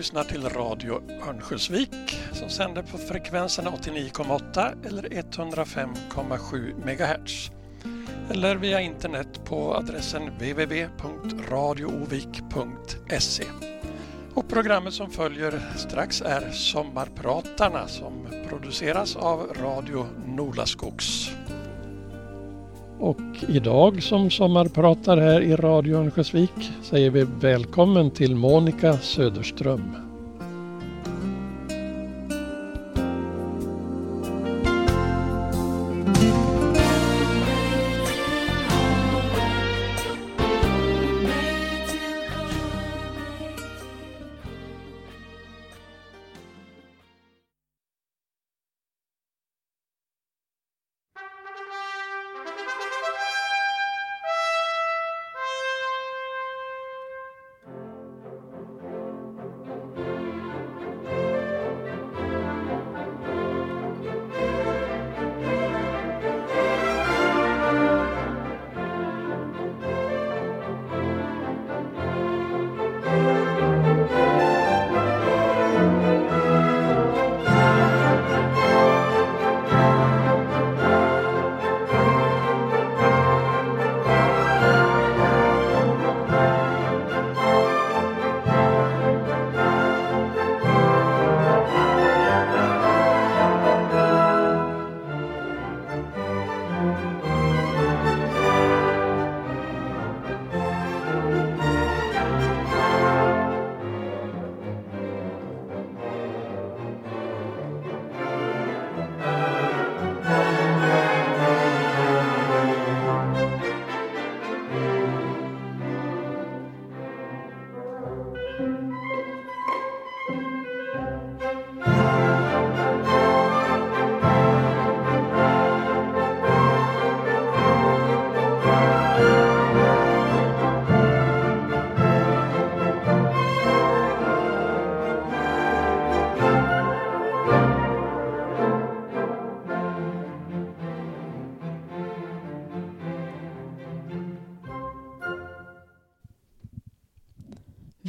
lyssnar till Radio Örnsköldsvik som sänder på frekvenserna 89,8 eller 105,7 MHz. Eller via internet på adressen www.radioovik.se. Och programmet som följer strax är Sommarpratarna som produceras av Radio Nolaskogs. Och idag som sommarpratar här i Radio Örnsköldsvik säger vi välkommen till Monica Söderström.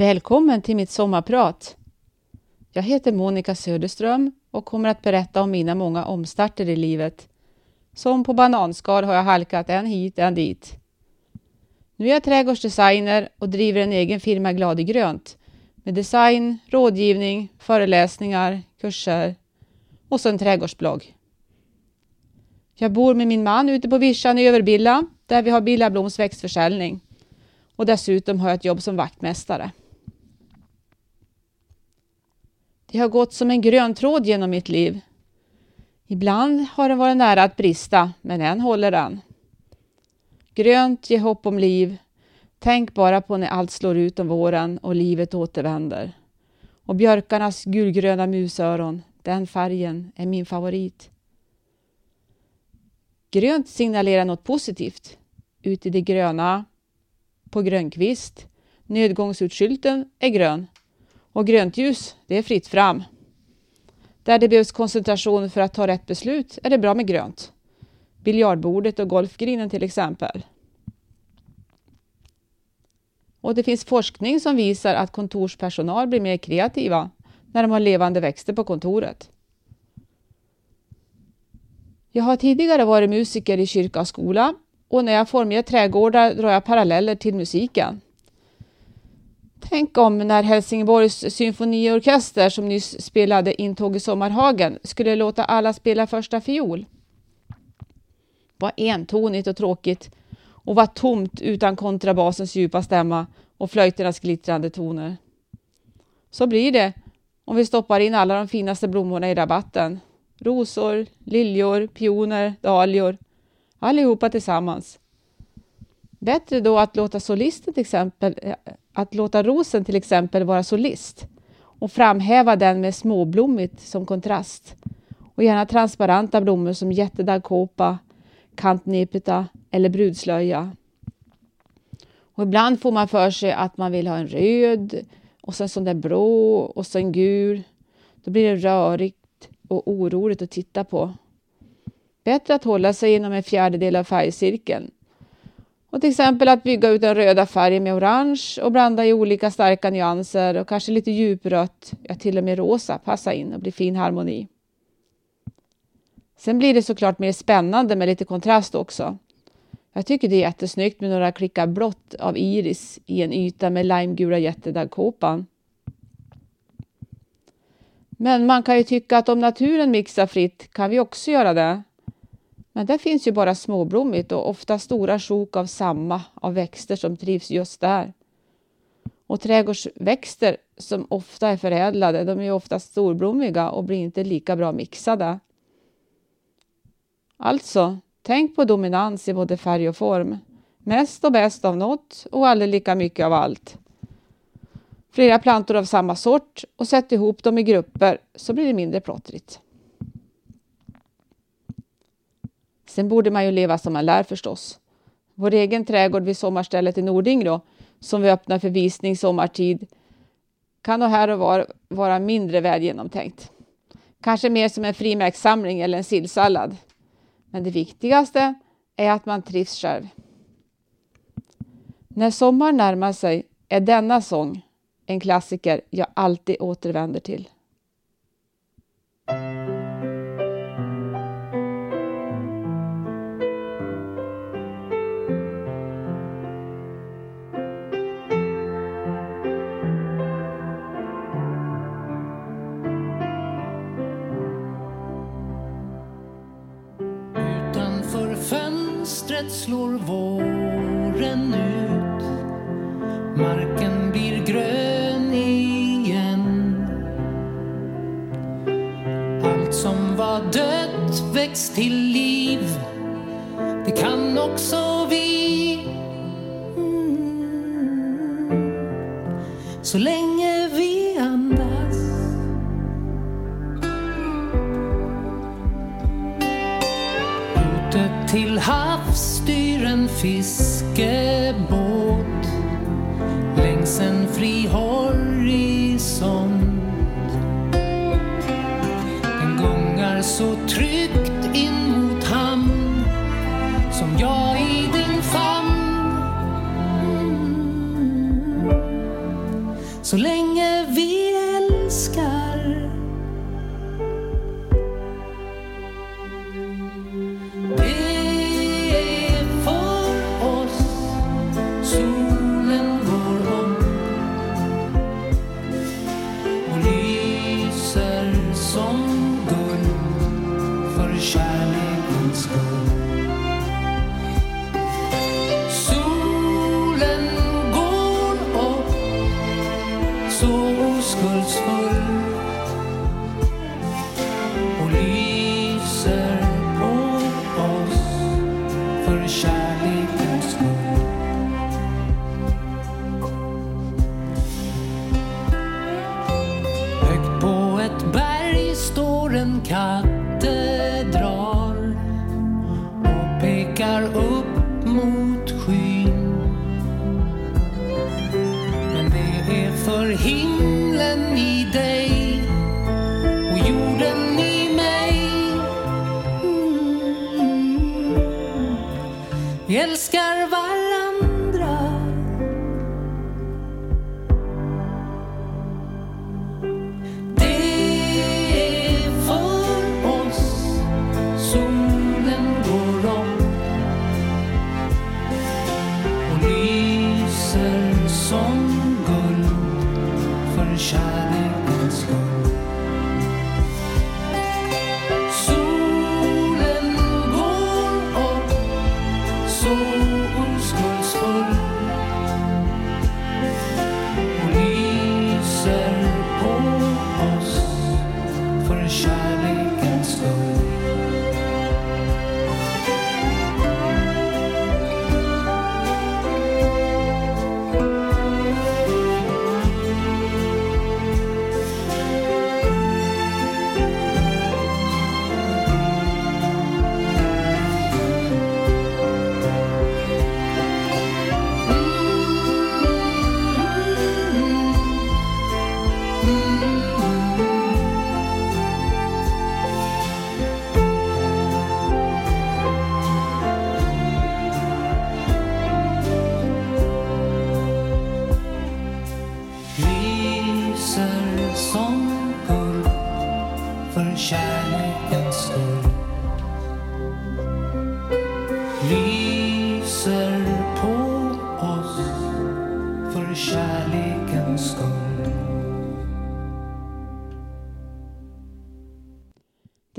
Välkommen till mitt sommarprat. Jag heter Monica Söderström och kommer att berätta om mina många omstarter i livet. Som på bananskal har jag halkat en hit, en dit. Nu är jag trädgårdsdesigner och driver en egen firma Glad i grönt med design, rådgivning, föreläsningar, kurser och så en trädgårdsblogg. Jag bor med min man ute på vischan i Överbilla där vi har Billa Bloms växtförsäljning och dessutom har jag ett jobb som vaktmästare. Det har gått som en grön tråd genom mitt liv. Ibland har den varit nära att brista, men än håller den. Grönt ger hopp om liv. Tänk bara på när allt slår ut om våren och livet återvänder. Och björkarnas gulgröna musöron, den färgen är min favorit. Grönt signalerar något positivt. Ut i det gröna, på grönkvist. Nödgångsutskylten är grön. Och grönt ljus, det är fritt fram. Där det behövs koncentration för att ta rätt beslut är det bra med grönt. Biljardbordet och golfgrinen till exempel. Och det finns forskning som visar att kontorspersonal blir mer kreativa när de har levande växter på kontoret. Jag har tidigare varit musiker i kyrka och skola och när jag formger trädgårdar drar jag paralleller till musiken. Tänk om när Helsingborgs symfoniorkester som nyss spelade Intåg i Sommarhagen skulle låta alla spela första fiol. Vad entonigt och tråkigt och vad tomt utan kontrabasens djupa stämma och flöjternas glittrande toner. Så blir det om vi stoppar in alla de finaste blommorna i rabatten. Rosor, liljor, pioner, dahlior. Allihopa tillsammans. Bättre då att låta solisten till exempel, eh, att låta rosen till exempel vara solist och framhäva den med småblommigt som kontrast och gärna transparenta blommor som jättedagkåpa, kantnepeta eller brudslöja. Och ibland får man för sig att man vill ha en röd och sen sån där blå och sen gul. Då blir det rörigt och oroligt att titta på. Bättre att hålla sig inom en fjärdedel av färgcirkeln och till exempel att bygga ut den röda färgen med orange och blanda i olika starka nyanser och kanske lite djuprött, ja till och med rosa, passa in och bli fin harmoni. Sen blir det såklart mer spännande med lite kontrast också. Jag tycker det är jättesnyggt med några klickar blått av iris i en yta med limegula jättedaggkåpan. Men man kan ju tycka att om naturen mixar fritt kan vi också göra det. Men där finns ju bara småblommigt och ofta stora sjok av samma av växter som trivs just där. Och trädgårdsväxter som ofta är förädlade, de är ju ofta storblommiga och blir inte lika bra mixade. Alltså, tänk på dominans i både färg och form. Mest och bäst av något och aldrig lika mycket av allt. Flera plantor av samma sort och sätt ihop dem i grupper så blir det mindre plottrigt. Sen borde man ju leva som man lär förstås. Vår egen trädgård vid sommarstället i Nording då, som vi öppnar för visning sommartid, kan nog här och var vara mindre väl genomtänkt. Kanske mer som en frimärkssamling eller en sillsallad. Men det viktigaste är att man trivs själv. När sommaren närmar sig är denna sång en klassiker jag alltid återvänder till. Fönstret slår våren ut. Marken blir grön igen. Allt som var dött väcks till liv. Det kan också vi. Mm. Så länge till havs styr en fiskebåt längs en fri horisont. Den gungar så tryggt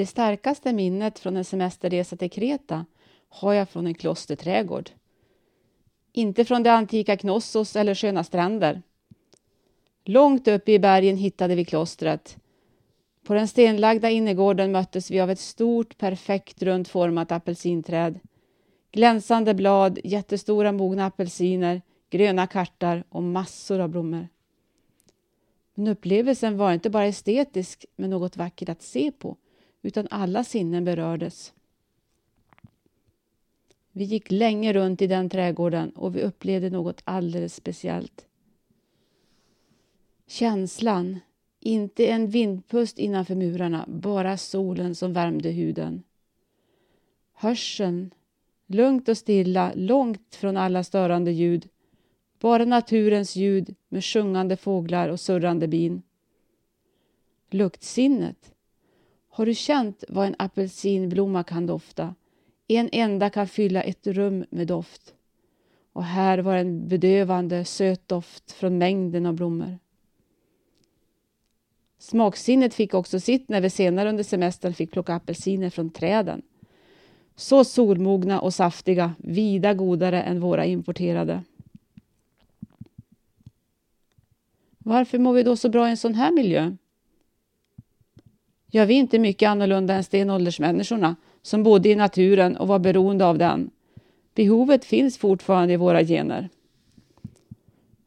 Det starkaste minnet från en semesterresa till Kreta har jag från en klosterträdgård. Inte från det antika Knossos eller sköna stränder. Långt uppe i bergen hittade vi klostret. På den stenlagda innergården möttes vi av ett stort, perfekt rundformat apelsinträd. Glänsande blad, jättestora mogna apelsiner, gröna kartar och massor av blommor. Men upplevelsen var inte bara estetisk med något vackert att se på, utan alla sinnen berördes. Vi gick länge runt i den trädgården och vi upplevde något alldeles speciellt. Känslan, inte en vindpust innanför murarna, bara solen som värmde huden. Hörseln, lugnt och stilla, långt från alla störande ljud. Bara naturens ljud med sjungande fåglar och surrande bin. Luktsinnet. Har du känt vad en apelsinblomma kan dofta? En enda kan fylla ett rum med doft. Och här var en bedövande söt doft från mängden av blommor. Smaksinnet fick också sitt när vi senare under semestern fick plocka apelsiner från träden. Så solmogna och saftiga, vida godare än våra importerade. Varför mår vi då så bra i en sån här miljö? Ja, vi är inte mycket annorlunda än stenåldersmänniskorna som bodde i naturen och var beroende av den. Behovet finns fortfarande i våra gener.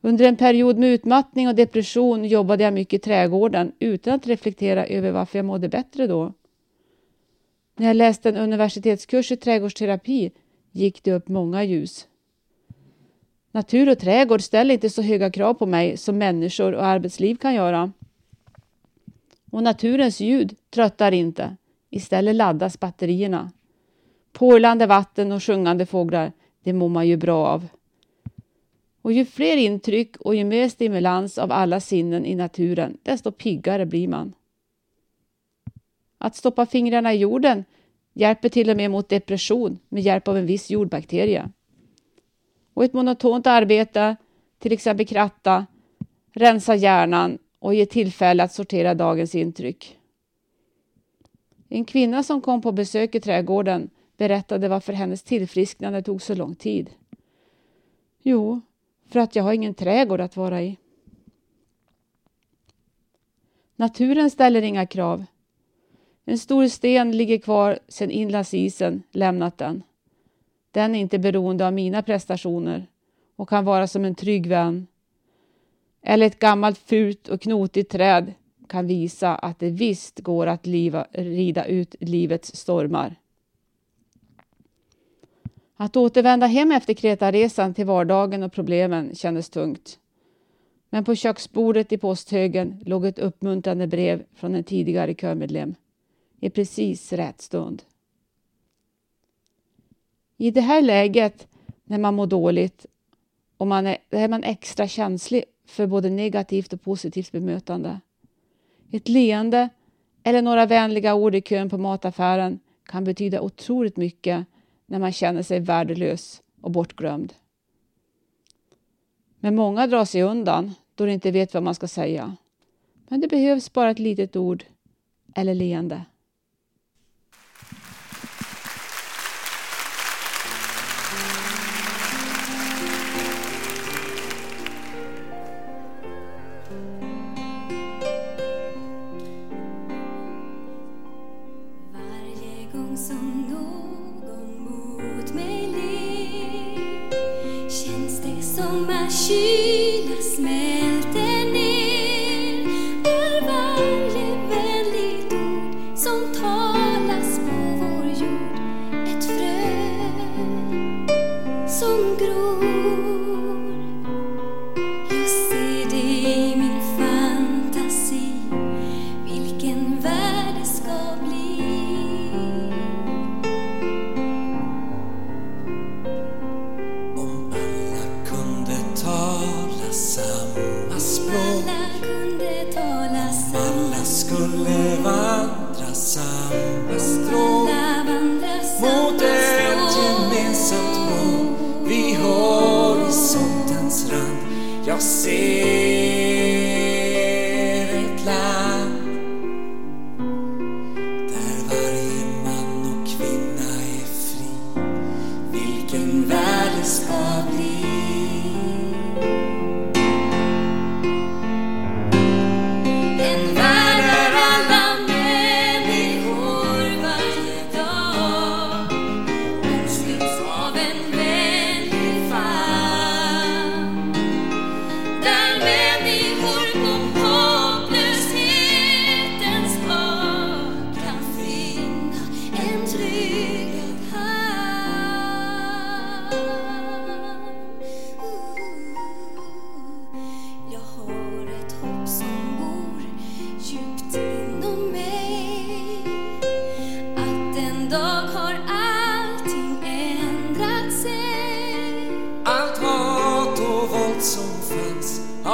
Under en period med utmattning och depression jobbade jag mycket i trädgården utan att reflektera över varför jag mådde bättre då. När jag läste en universitetskurs i trädgårdsterapi gick det upp många ljus. Natur och trädgård ställer inte så höga krav på mig som människor och arbetsliv kan göra. Och naturens ljud tröttar inte. Istället laddas batterierna. Porlande vatten och sjungande fåglar, det mår man ju bra av. Och ju fler intryck och ju mer stimulans av alla sinnen i naturen, desto piggare blir man. Att stoppa fingrarna i jorden hjälper till och med mot depression med hjälp av en viss jordbakterie. Och ett monotont arbete, till exempel kratta, rensa hjärnan och ge tillfälle att sortera dagens intryck. En kvinna som kom på besök i trädgården berättade varför hennes tillfrisknande tog så lång tid. Jo, för att jag har ingen trädgård att vara i. Naturen ställer inga krav. En stor sten ligger kvar sedan inlandsisen lämnat den. Den är inte beroende av mina prestationer och kan vara som en trygg vän. Eller ett gammalt fult och knotigt träd kan visa att det visst går att liva, rida ut livets stormar. Att återvända hem efter Kretaresan till vardagen och problemen kändes tungt. Men på köksbordet i posthögen låg ett uppmuntrande brev från en tidigare körmedlem. I precis rätt stund. I det här läget, när man mår dåligt och man är, är man extra känslig för både negativt och positivt bemötande. Ett leende eller några vänliga ord i kön på mataffären kan betyda otroligt mycket när man känner sig värdelös och bortglömd. Men många drar sig undan då de inte vet vad man ska säga. Men det behövs bara ett litet ord eller leende. she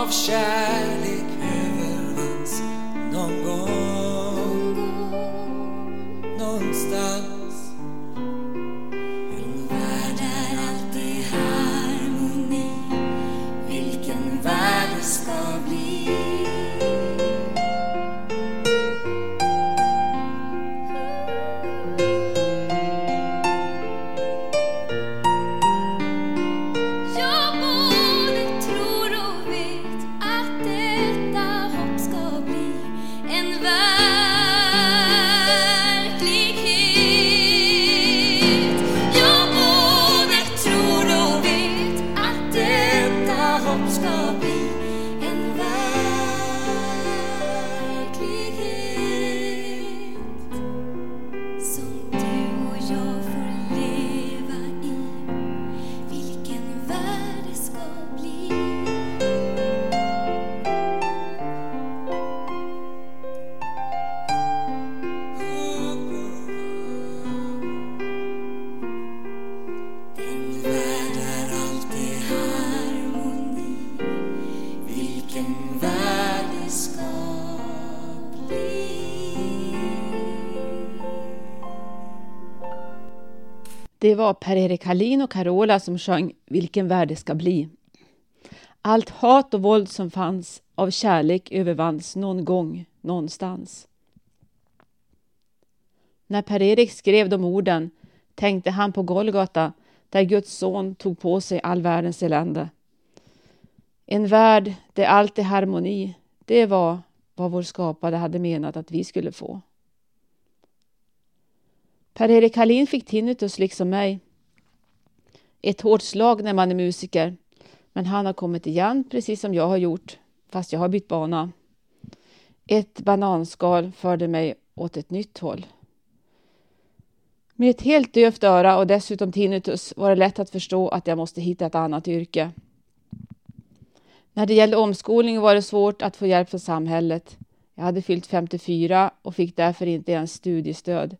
av kärlek Det var Per-Erik Hallin och Carola som sjöng Vilken värld det ska bli. Allt hat och våld som fanns av kärlek övervanns någon gång, någonstans. När Per-Erik skrev de orden tänkte han på Golgata där Guds son tog på sig all världens elände. En värld där allt är harmoni, det var vad vår skapare hade menat att vi skulle få. Per-Erik Hallin fick tinnitus liksom mig. Ett hårt slag när man är musiker. Men han har kommit igen precis som jag har gjort, fast jag har bytt bana. Ett bananskal förde mig åt ett nytt håll. Med ett helt dövt öra och dessutom tinnitus var det lätt att förstå att jag måste hitta ett annat yrke. När det gällde omskolning var det svårt att få hjälp från samhället. Jag hade fyllt 54 och fick därför inte ens studiestöd.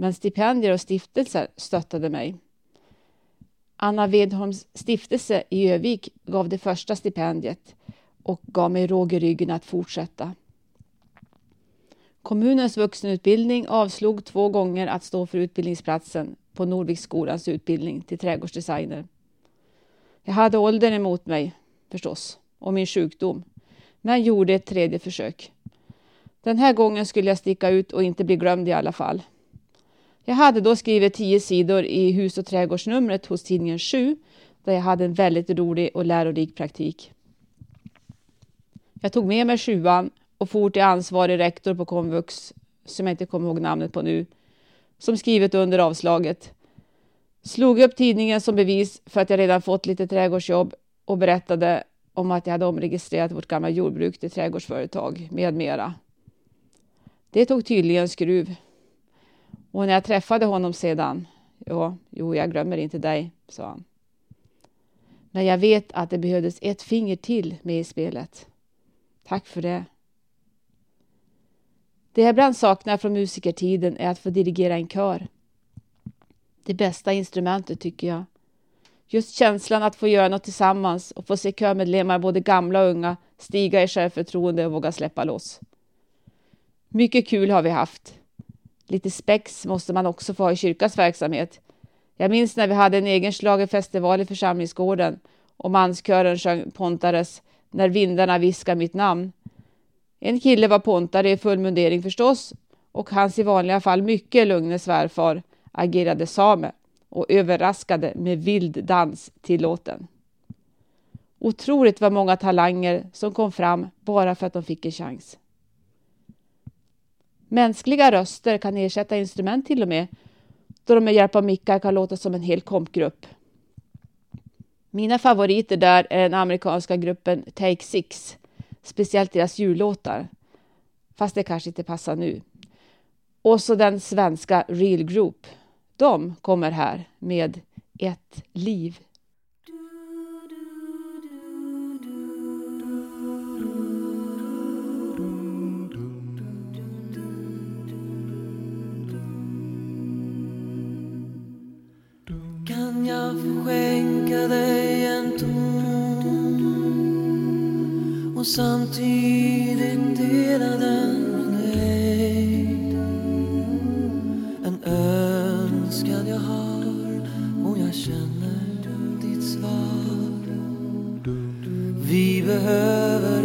Men stipendier och stiftelser stöttade mig. Anna Vedholms stiftelse i Övik gav det första stipendiet och gav mig råg i ryggen att fortsätta. Kommunens vuxenutbildning avslog två gånger att stå för utbildningsplatsen på Norviksskolans utbildning till trädgårdsdesigner. Jag hade åldern emot mig, förstås, och min sjukdom, men gjorde ett tredje försök. Den här gången skulle jag sticka ut och inte bli glömd i alla fall. Jag hade då skrivit tio sidor i hus och trädgårdsnumret hos tidningen 7 där jag hade en väldigt rolig och lärorik praktik. Jag tog med mig sjuan och for till ansvarig rektor på komvux, som jag inte kommer ihåg namnet på nu, som skrivit under avslaget. Slog upp tidningen som bevis för att jag redan fått lite trädgårdsjobb och berättade om att jag hade omregistrerat vårt gamla jordbruk till trädgårdsföretag med mera. Det tog tydligen skruv. Och när jag träffade honom sedan, ja, jo, jag glömmer inte dig, sa han. Men jag vet att det behövdes ett finger till med i spelet. Tack för det. Det jag ibland saknar från musikertiden är att få dirigera en kör. Det bästa instrumentet tycker jag. Just känslan att få göra något tillsammans och få se körmedlemmar, både gamla och unga, stiga i självförtroende och våga släppa loss. Mycket kul har vi haft. Lite spex måste man också få ha i kyrkans verksamhet. Jag minns när vi hade en egen schlagerfestival i församlingsgården och manskören sjöng Pontares När vindarna viskar mitt namn. En kille var pontare i full mundering förstås och hans i vanliga fall mycket lugne svärfar agerade same och överraskade med vild dans tillåten. Otroligt vad många talanger som kom fram bara för att de fick en chans. Mänskliga röster kan ersätta instrument till och med, då de med hjälp av mickar kan låta som en hel kompgrupp. Mina favoriter där är den amerikanska gruppen Take Six, speciellt deras jullåtar. Fast det kanske inte passar nu. Och så den svenska Real Group. De kommer här med Ett liv. Samtidigt dela den med dig. En önskan jag har och jag känner ditt svar. Vi behöver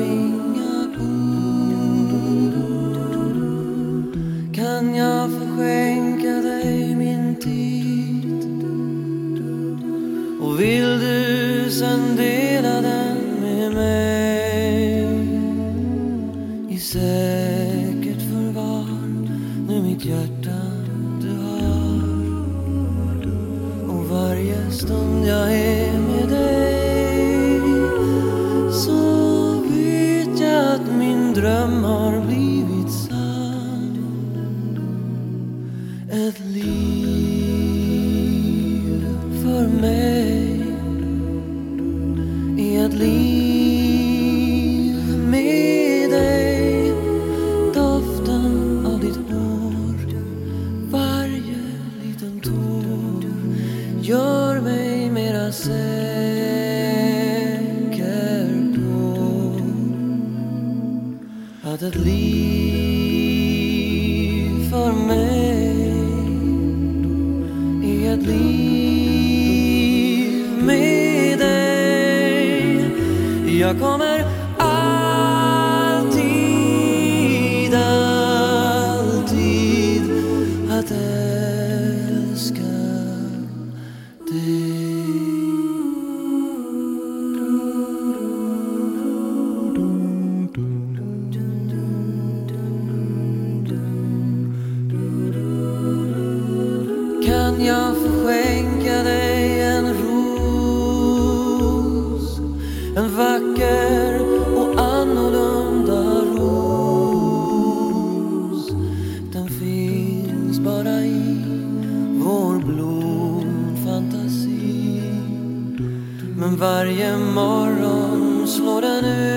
varje morgon slår den ut.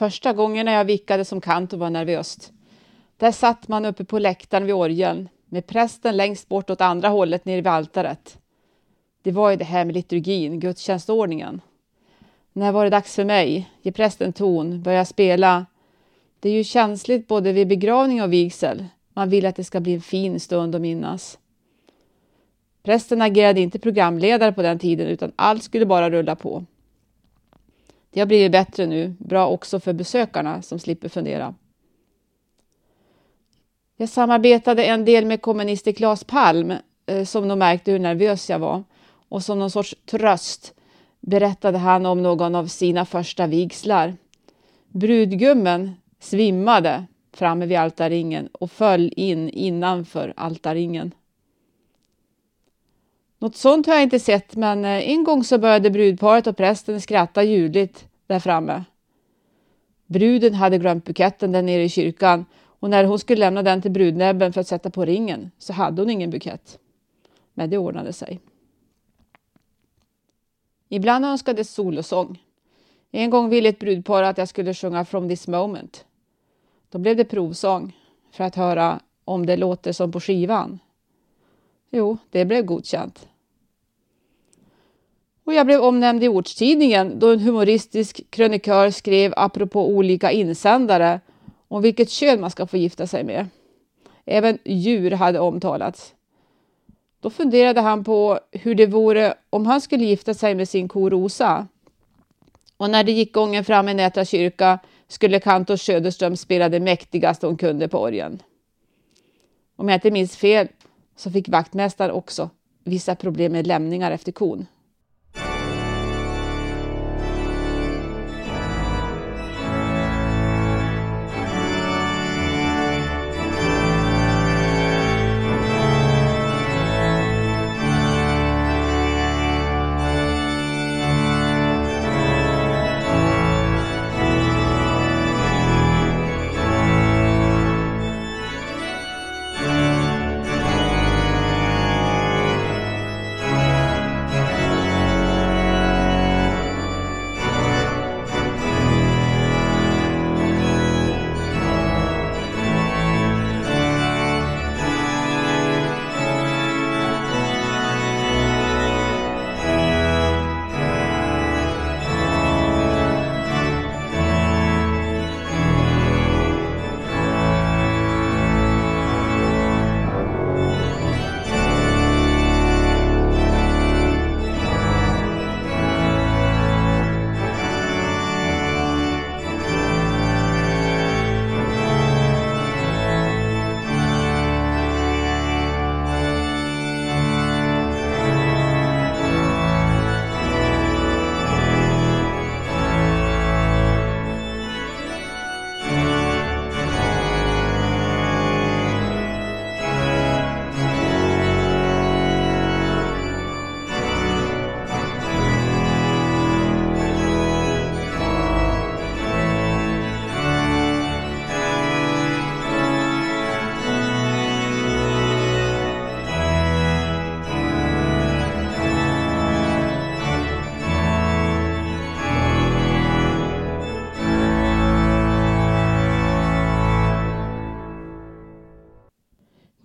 Första gången när jag vickade som kantor var nervöst. Där satt man uppe på läktaren vid orgeln med prästen längst bort åt andra hållet nere vid altaret. Det var ju det här med liturgin, gudstjänstordningen. När var det dags för mig? Ge prästen ton, börja spela. Det är ju känsligt både vid begravning och vigsel. Man vill att det ska bli en fin stund att minnas. Prästen agerade inte programledare på den tiden utan allt skulle bara rulla på. Det har blivit bättre nu, bra också för besökarna som slipper fundera. Jag samarbetade en del med kommunister Claes Palm eh, som nog märkte hur nervös jag var och som någon sorts tröst berättade han om någon av sina första vigslar. Brudgummen svimmade framme vid altarringen och föll in innanför altarringen. Något sånt har jag inte sett, men eh, en gång så började brudparet och prästen skratta ljudligt där framme. Bruden hade glömt buketten där nere i kyrkan och när hon skulle lämna den till brudnäbben för att sätta på ringen så hade hon ingen bukett. Men det ordnade sig. Ibland önskades solosång. En gång ville ett brudpar att jag skulle sjunga From this moment. Då blev det provsång för att höra om det låter som på skivan. Jo, det blev godkänt. Och jag blev omnämnd i ortstidningen då en humoristisk krönikör skrev apropå olika insändare om vilket kön man ska få gifta sig med. Även djur hade omtalats. Då funderade han på hur det vore om han skulle gifta sig med sin ko Rosa. Och när det gick gången fram i Nätra kyrka skulle kantor Söderström spela det mäktigaste hon kunde på orgeln. Om jag inte minns fel så fick vaktmästaren också vissa problem med lämningar efter kon.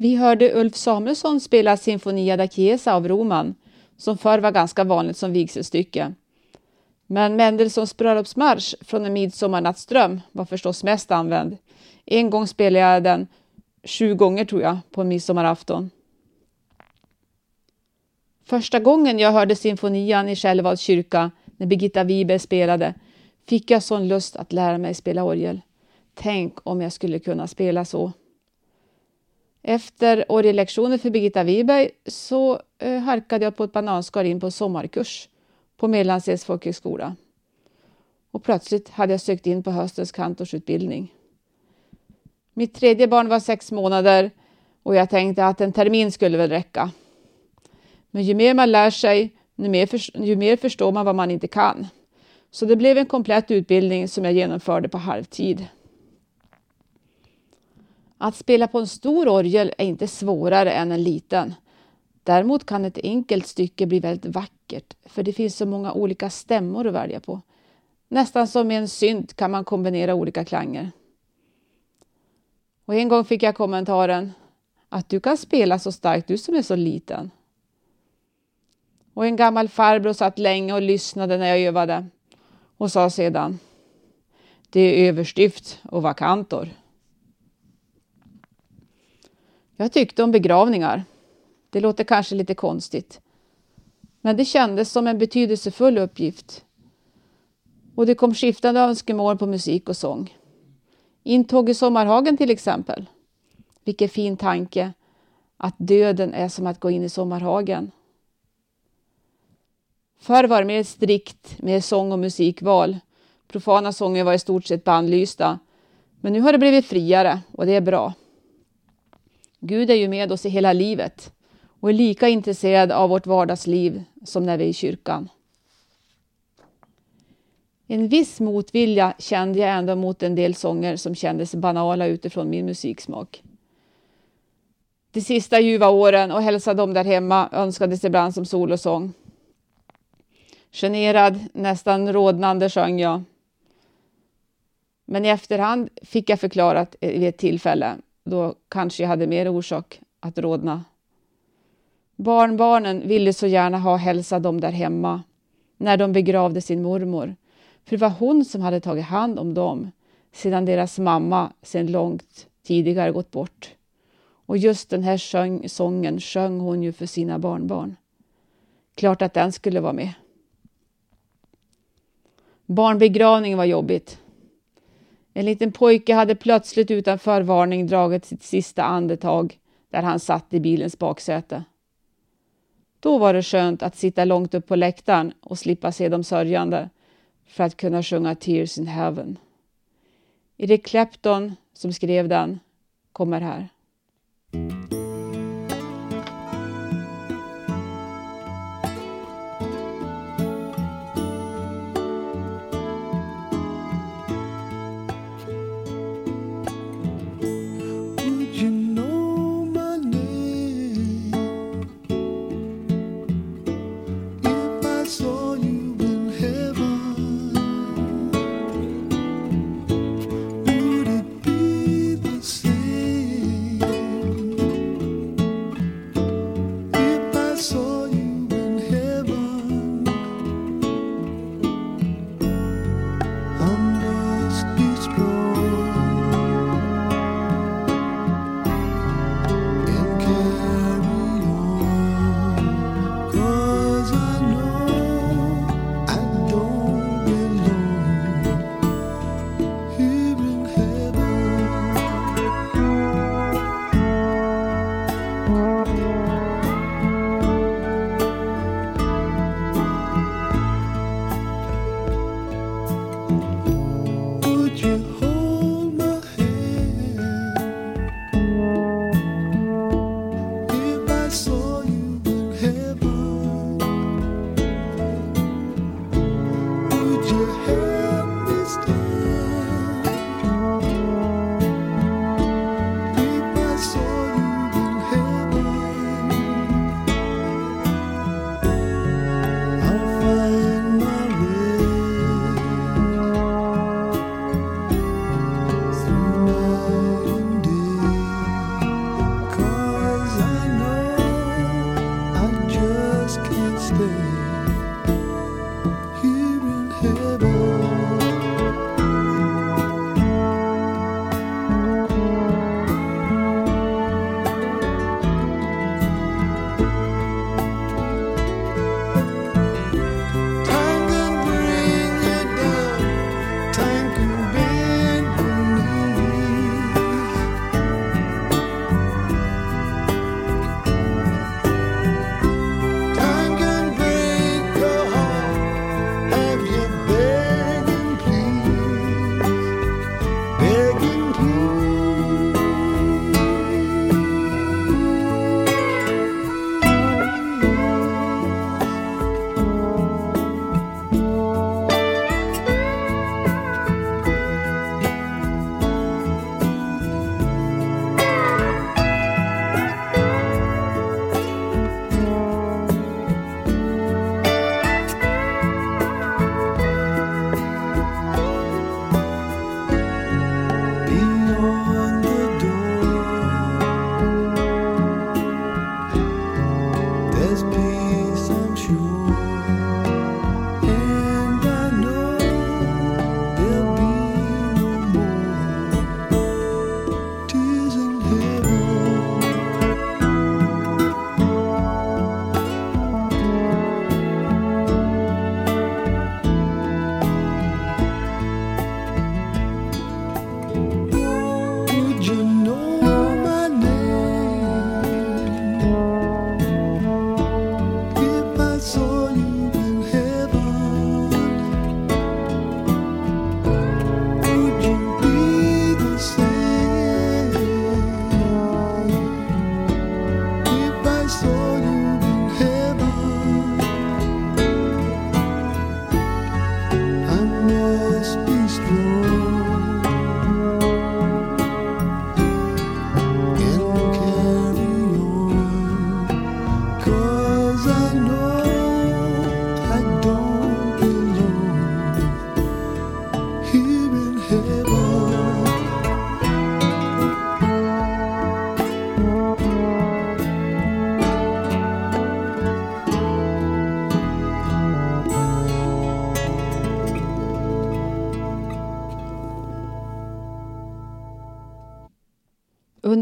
Vi hörde Ulf Samuelsson spela Sinfonia da Chiesa av Roman, som förr var ganska vanligt som vigselstycke. Men Mendelssohns bröllopsmarsch från en midsommarnattsdröm var förstås mest använd. En gång spelade jag den sju gånger tror jag på en midsommarafton. Första gången jag hörde symfonian i Skällevads kyrka när Birgitta Wiberg spelade fick jag sån lust att lära mig spela orgel. Tänk om jag skulle kunna spela så. Efter orgelektioner för Birgitta Wiberg så eh, harkade jag på ett bananskal in på sommarkurs på Mellansels folkhögskola. Och plötsligt hade jag sökt in på höstens kantorsutbildning. Mitt tredje barn var sex månader och jag tänkte att en termin skulle väl räcka. Men ju mer man lär sig, ju mer, för, ju mer förstår man vad man inte kan. Så det blev en komplett utbildning som jag genomförde på halvtid. Att spela på en stor orgel är inte svårare än en liten. Däremot kan ett enkelt stycke bli väldigt vackert för det finns så många olika stämmor att välja på. Nästan som med en synt kan man kombinera olika klanger. Och en gång fick jag kommentaren att du kan spela så starkt du som är så liten. Och en gammal farbror satt länge och lyssnade när jag övade och sa sedan Det är överstyft och vakantor. Jag tyckte om begravningar. Det låter kanske lite konstigt. Men det kändes som en betydelsefull uppgift. Och det kom skiftande önskemål på musik och sång. Intåg i Sommarhagen till exempel. Vilken fin tanke att döden är som att gå in i Sommarhagen. Förr var det mer strikt med sång och musikval. Profana sånger var i stort sett bannlysta. Men nu har det blivit friare och det är bra. Gud är ju med oss i hela livet och är lika intresserad av vårt vardagsliv som när vi är i kyrkan. En viss motvilja kände jag ändå mot en del sånger som kändes banala utifrån min musiksmak. De sista ljuva åren och hälsa dem där hemma önskades ibland som solosång. Generad, nästan rodnande sjöng jag. Men i efterhand fick jag förklarat vid ett tillfälle då kanske jag hade mer orsak att rodna. Barnbarnen ville så gärna ha hälsa dem där hemma när de begravde sin mormor. För det var hon som hade tagit hand om dem sedan deras mamma sedan långt tidigare gått bort. Och just den här sjöng, sången sjöng hon ju för sina barnbarn. Klart att den skulle vara med. Barnbegravningen var jobbigt. En liten pojke hade plötsligt utan förvarning dragit sitt sista andetag där han satt i bilens baksäte. Då var det skönt att sitta långt upp på läktaren och slippa se de sörjande för att kunna sjunga Tears in Heaven. Eric Clapton, som skrev den, kommer här.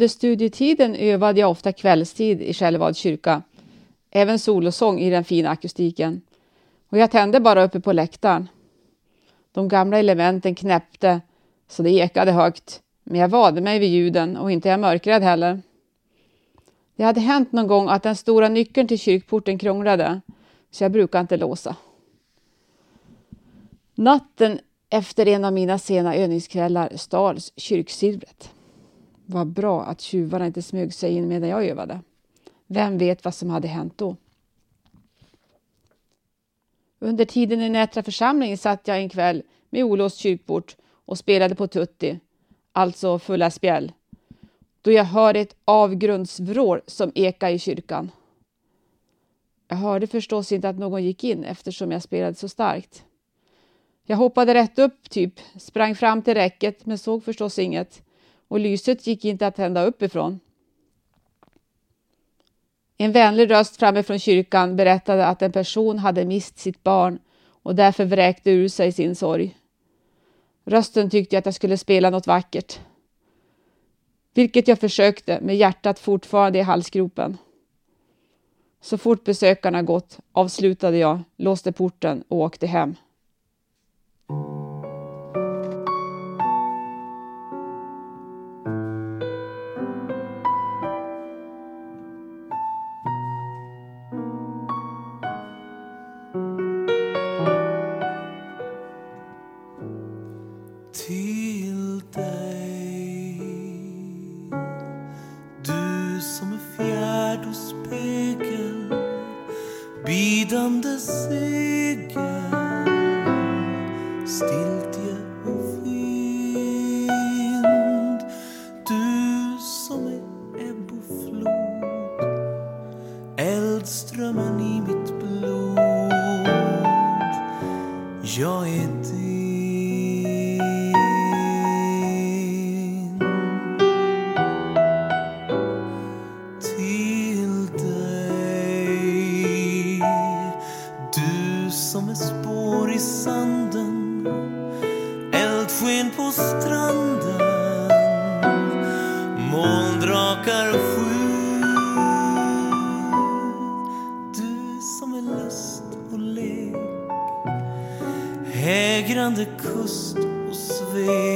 Under studietiden övade jag ofta kvällstid i Skällevads kyrka. Även solosång i den fina akustiken. Och jag tände bara uppe på läktaren. De gamla elementen knäppte så det ekade högt. Men jag vade mig vid ljuden och inte är jag mörkrädd heller. Det hade hänt någon gång att den stora nyckeln till kyrkporten krånglade, så jag brukar inte låsa. Natten efter en av mina sena övningskvällar stals kyrksilvret. Vad bra att tjuvarna inte smög sig in medan jag övade. Vem vet vad som hade hänt då? Under tiden i Nätra församling satt jag en kväll med olåst kyrkport och spelade på tutti, alltså fulla spjäll, då jag hörde ett avgrundsvrål som eka i kyrkan. Jag hörde förstås inte att någon gick in eftersom jag spelade så starkt. Jag hoppade rätt upp, typ, sprang fram till räcket men såg förstås inget och lyset gick inte att tända uppifrån. En vänlig röst framifrån kyrkan berättade att en person hade mist sitt barn och därför vräkte ur sig sin sorg. Rösten tyckte att jag skulle spela något vackert. Vilket jag försökte med hjärtat fortfarande i halsgropen. Så fort besökarna gått avslutade jag, låste porten och åkte hem. Stranden. Molndrakar sju Du som är lust och lek. Hägrande kust och svek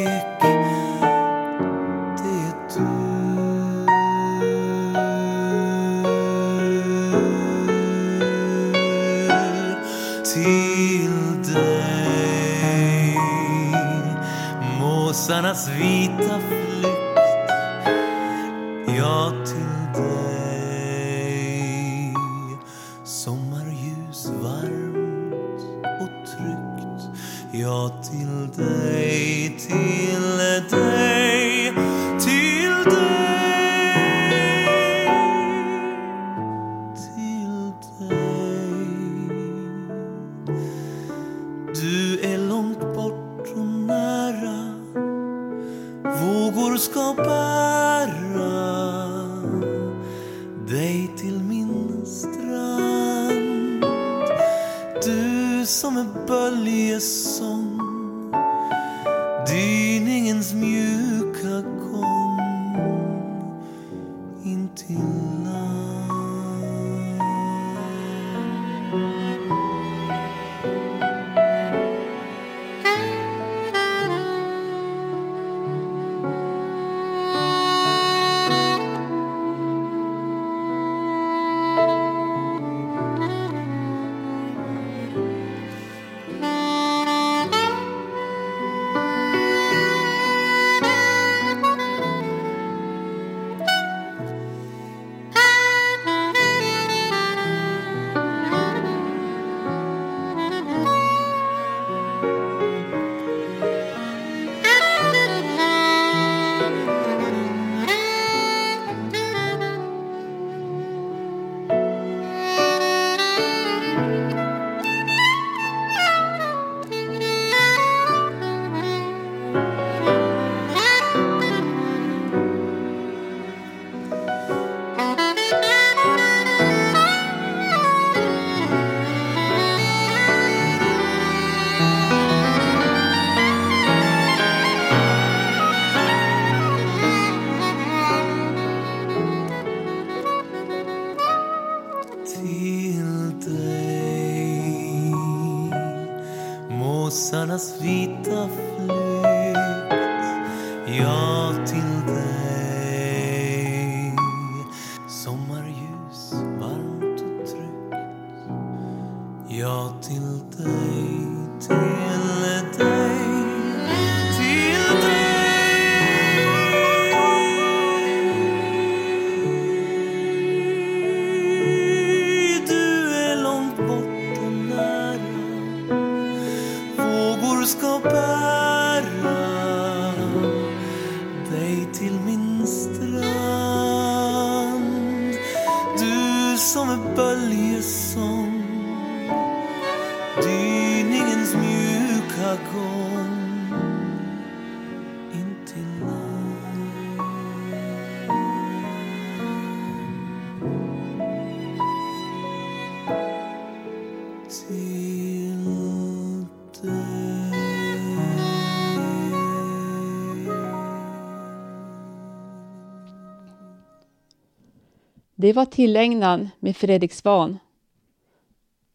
Det var tillägnan med Fredrik Svan.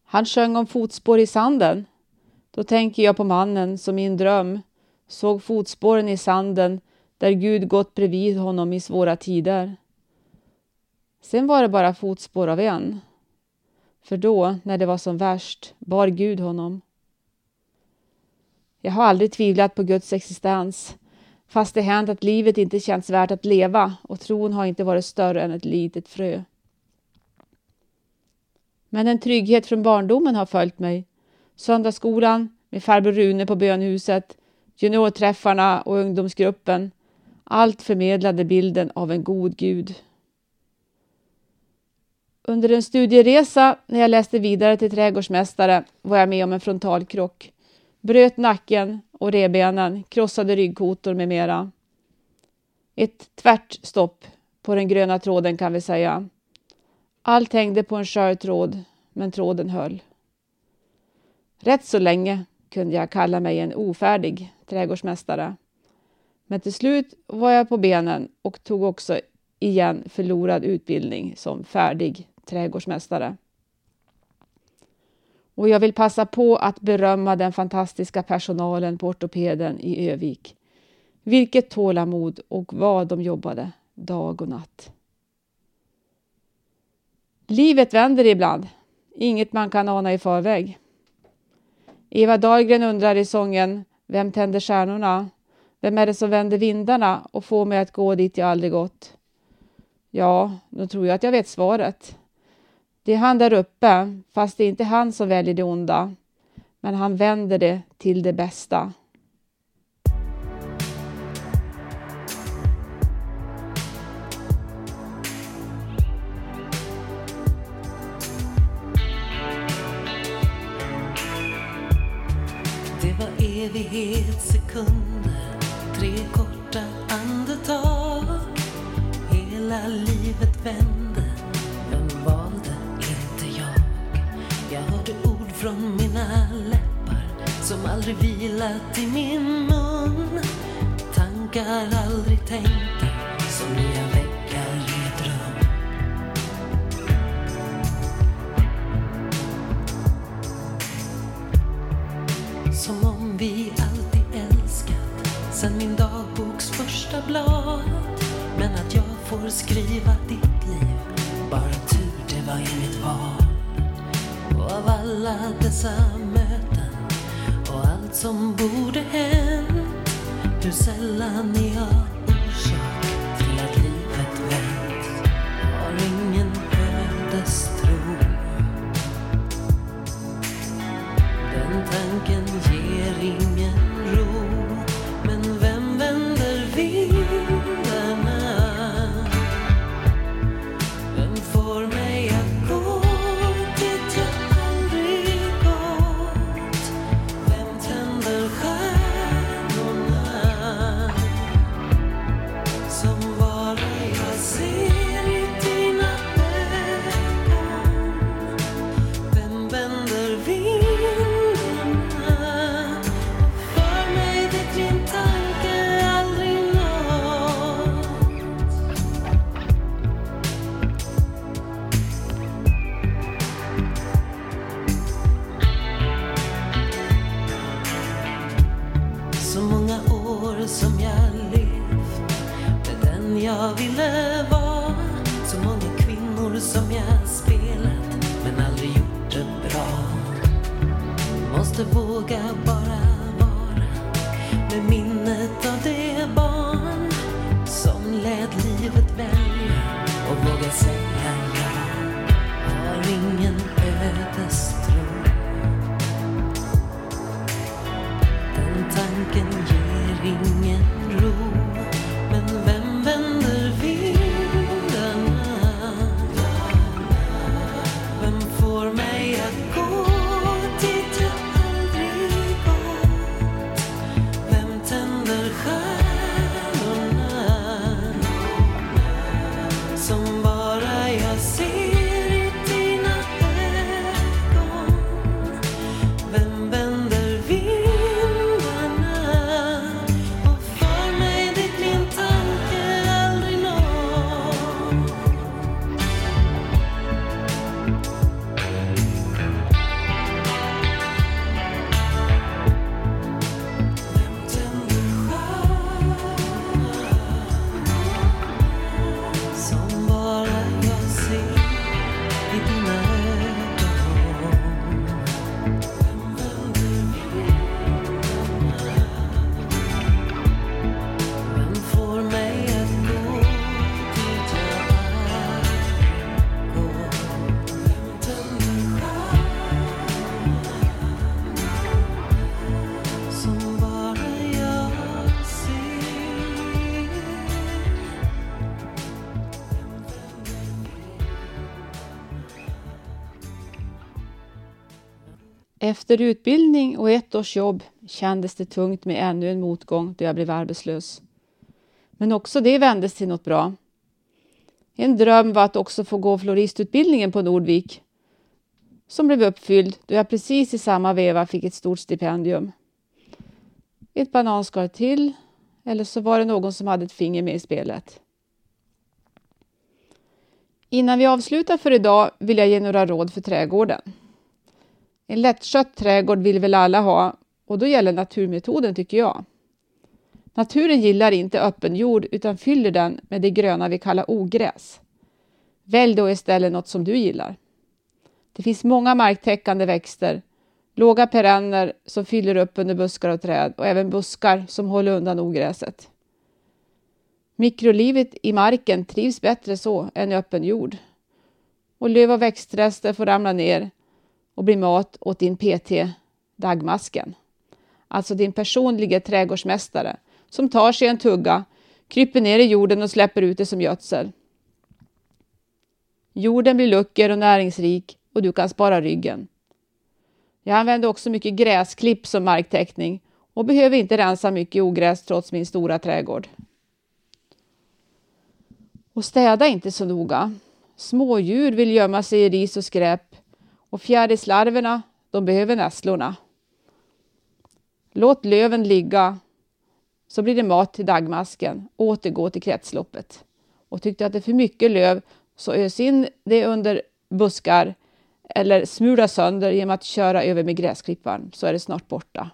Han sjöng om fotspår i sanden. Då tänker jag på mannen som i en dröm såg fotspåren i sanden där Gud gått bredvid honom i svåra tider. Sen var det bara fotspår av en. För då, när det var som värst, bar Gud honom. Jag har aldrig tvivlat på Guds existens, fast det hänt att livet inte känts värt att leva och tron har inte varit större än ett litet frö. Men en trygghet från barndomen har följt mig. Söndagsskolan med farbror Rune på bönhuset, juniorträffarna och ungdomsgruppen. Allt förmedlade bilden av en god Gud. Under en studieresa när jag läste vidare till trädgårdsmästare var jag med om en frontalkrock. Bröt nacken och revbenen, krossade ryggkotor med mera. Ett tvärt stopp på den gröna tråden kan vi säga. Allt hängde på en skör tråd, men tråden höll. Rätt så länge kunde jag kalla mig en ofärdig trädgårdsmästare. Men till slut var jag på benen och tog också igen förlorad utbildning som färdig trädgårdsmästare. Och jag vill passa på att berömma den fantastiska personalen på ortopeden i Övik. Vilket tålamod och vad de jobbade dag och natt. Livet vänder ibland. Inget man kan ana i förväg. Eva Dahlgren undrar i sången Vem tänder stjärnorna? Vem är det som vänder vindarna och får mig att gå dit jag aldrig gått? Ja, då tror jag att jag vet svaret. Det är han där uppe, fast det är inte han som väljer det onda. Men han vänder det till det bästa. Det var evighetssekunder, tre korta andetag. Hela livet från mina läppar som aldrig vilat i min mun. Tankar aldrig tänkta som nya väggar i ett rum. Som om vi alltid älskat sen min dagboks första blad Men att jag får skriva ditt liv Bara tur det var inget val och av alla dessa möten Och allt som borde hänt. Hur sällan är jag orsak till att livet vänt. Har ingen ödestro Den tanken ger ingen Efter utbildning och ett års jobb kändes det tungt med ännu en motgång då jag blev arbetslös. Men också det vändes till något bra. En dröm var att också få gå floristutbildningen på Nordvik som blev uppfylld då jag precis i samma veva fick ett stort stipendium. Ett bananskal till eller så var det någon som hade ett finger med i spelet. Innan vi avslutar för idag vill jag ge några råd för trädgården. En lättskött trädgård vill väl alla ha och då gäller naturmetoden tycker jag. Naturen gillar inte öppen jord utan fyller den med det gröna vi kallar ogräs. Välj då istället något som du gillar. Det finns många marktäckande växter, låga perenner som fyller upp under buskar och träd och även buskar som håller undan ogräset. Mikrolivet i marken trivs bättre så än i öppen jord. Och löv och växtrester får ramla ner och bli mat åt din PT, dagmasken. Alltså din personliga trädgårdsmästare som tar sig en tugga, kryper ner i jorden och släpper ut det som gödsel. Jorden blir lucker och näringsrik och du kan spara ryggen. Jag använder också mycket gräsklipp som marktäckning och behöver inte rensa mycket ogräs trots min stora trädgård. Och städa inte så noga. Smådjur vill gömma sig i ris och skräp och fjärilslarverna, de behöver nässlorna. Låt löven ligga så blir det mat till dagmasken. Återgå till kretsloppet. Och tyckte att det är för mycket löv så ös in det under buskar eller smula sönder genom att köra över med gräsklipparen så är det snart borta.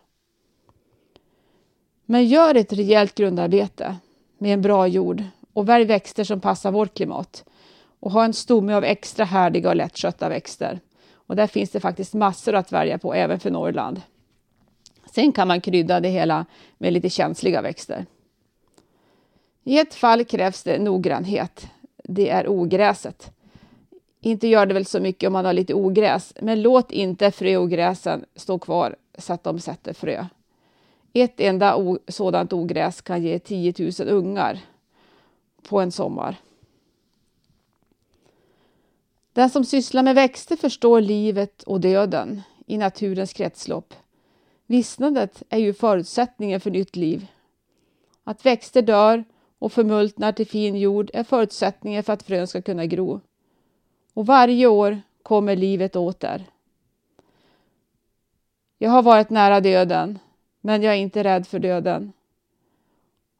Men gör ett rejält grundarbete med en bra jord och välj växter som passar vårt klimat och ha en stomme av extra härdiga och lättskötta växter. Och där finns det faktiskt massor att välja på även för Norrland. Sen kan man krydda det hela med lite känsliga växter. I ett fall krävs det noggrannhet. Det är ogräset. Inte gör det väl så mycket om man har lite ogräs, men låt inte fröogräsen stå kvar så att de sätter frö. Ett enda sådant ogräs kan ge 10 000 ungar på en sommar. Den som sysslar med växter förstår livet och döden i naturens kretslopp. Vissnandet är ju förutsättningen för nytt liv. Att växter dör och förmultnar till fin jord är förutsättningen för att frön ska kunna gro. Och varje år kommer livet åter. Jag har varit nära döden, men jag är inte rädd för döden.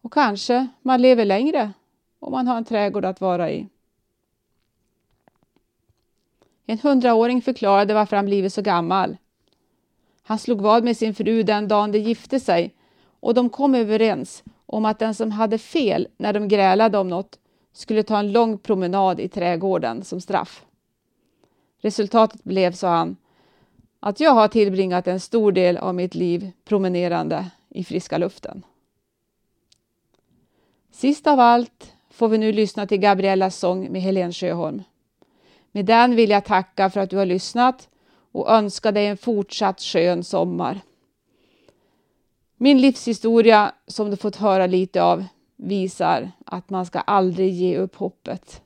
Och kanske man lever längre om man har en trädgård att vara i. En hundraåring förklarade varför han blivit så gammal. Han slog vad med sin fru den dagen de gifte sig och de kom överens om att den som hade fel när de grälade om något skulle ta en lång promenad i trädgården som straff. Resultatet blev, sa han, att jag har tillbringat en stor del av mitt liv promenerande i friska luften. Sist av allt får vi nu lyssna till Gabriellas sång med Helen Sjöholm. Med den vill jag tacka för att du har lyssnat och önska dig en fortsatt skön sommar. Min livshistoria, som du fått höra lite av, visar att man ska aldrig ge upp hoppet.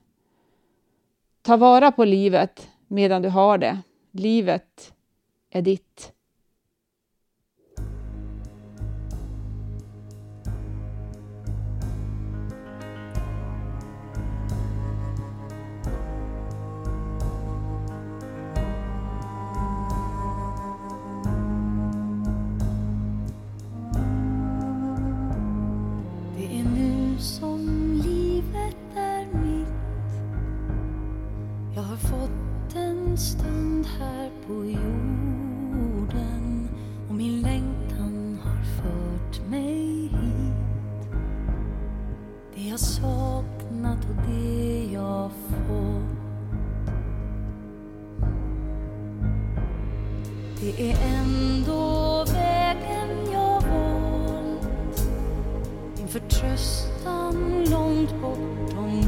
Ta vara på livet medan du har det. Livet är ditt. Som livet är mitt. Jag har fått en stund här på jorden och min längtan har fört mig hit. Det jag saknat och det jag fått. Det är ändå vägen jag valt. Min förtröstan långt bortom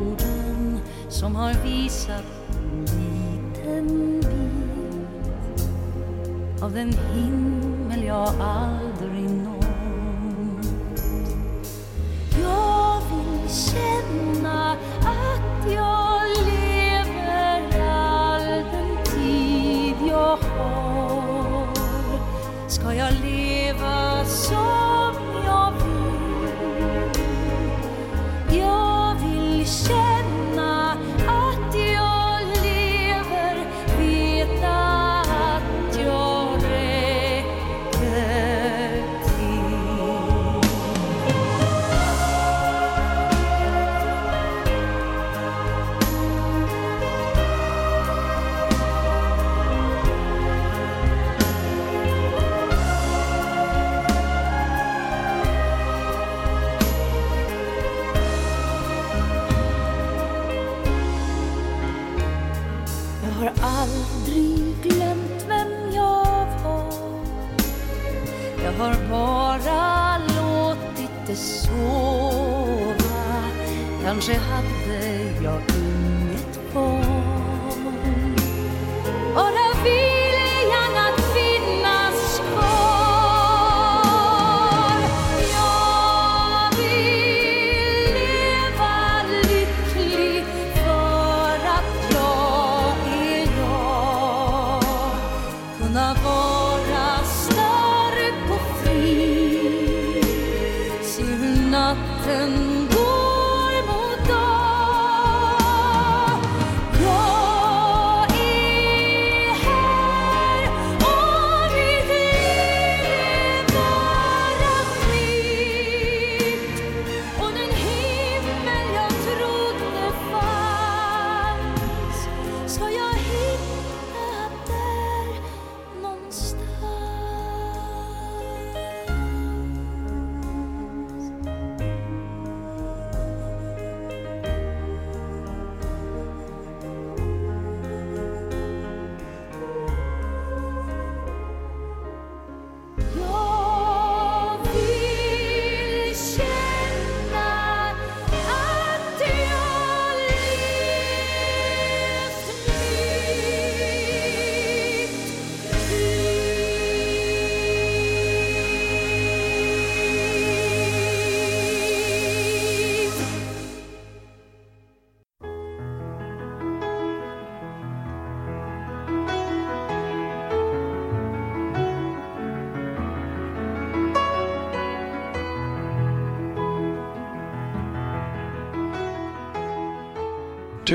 orden som har visat en liten bit av den himmel jag aldrig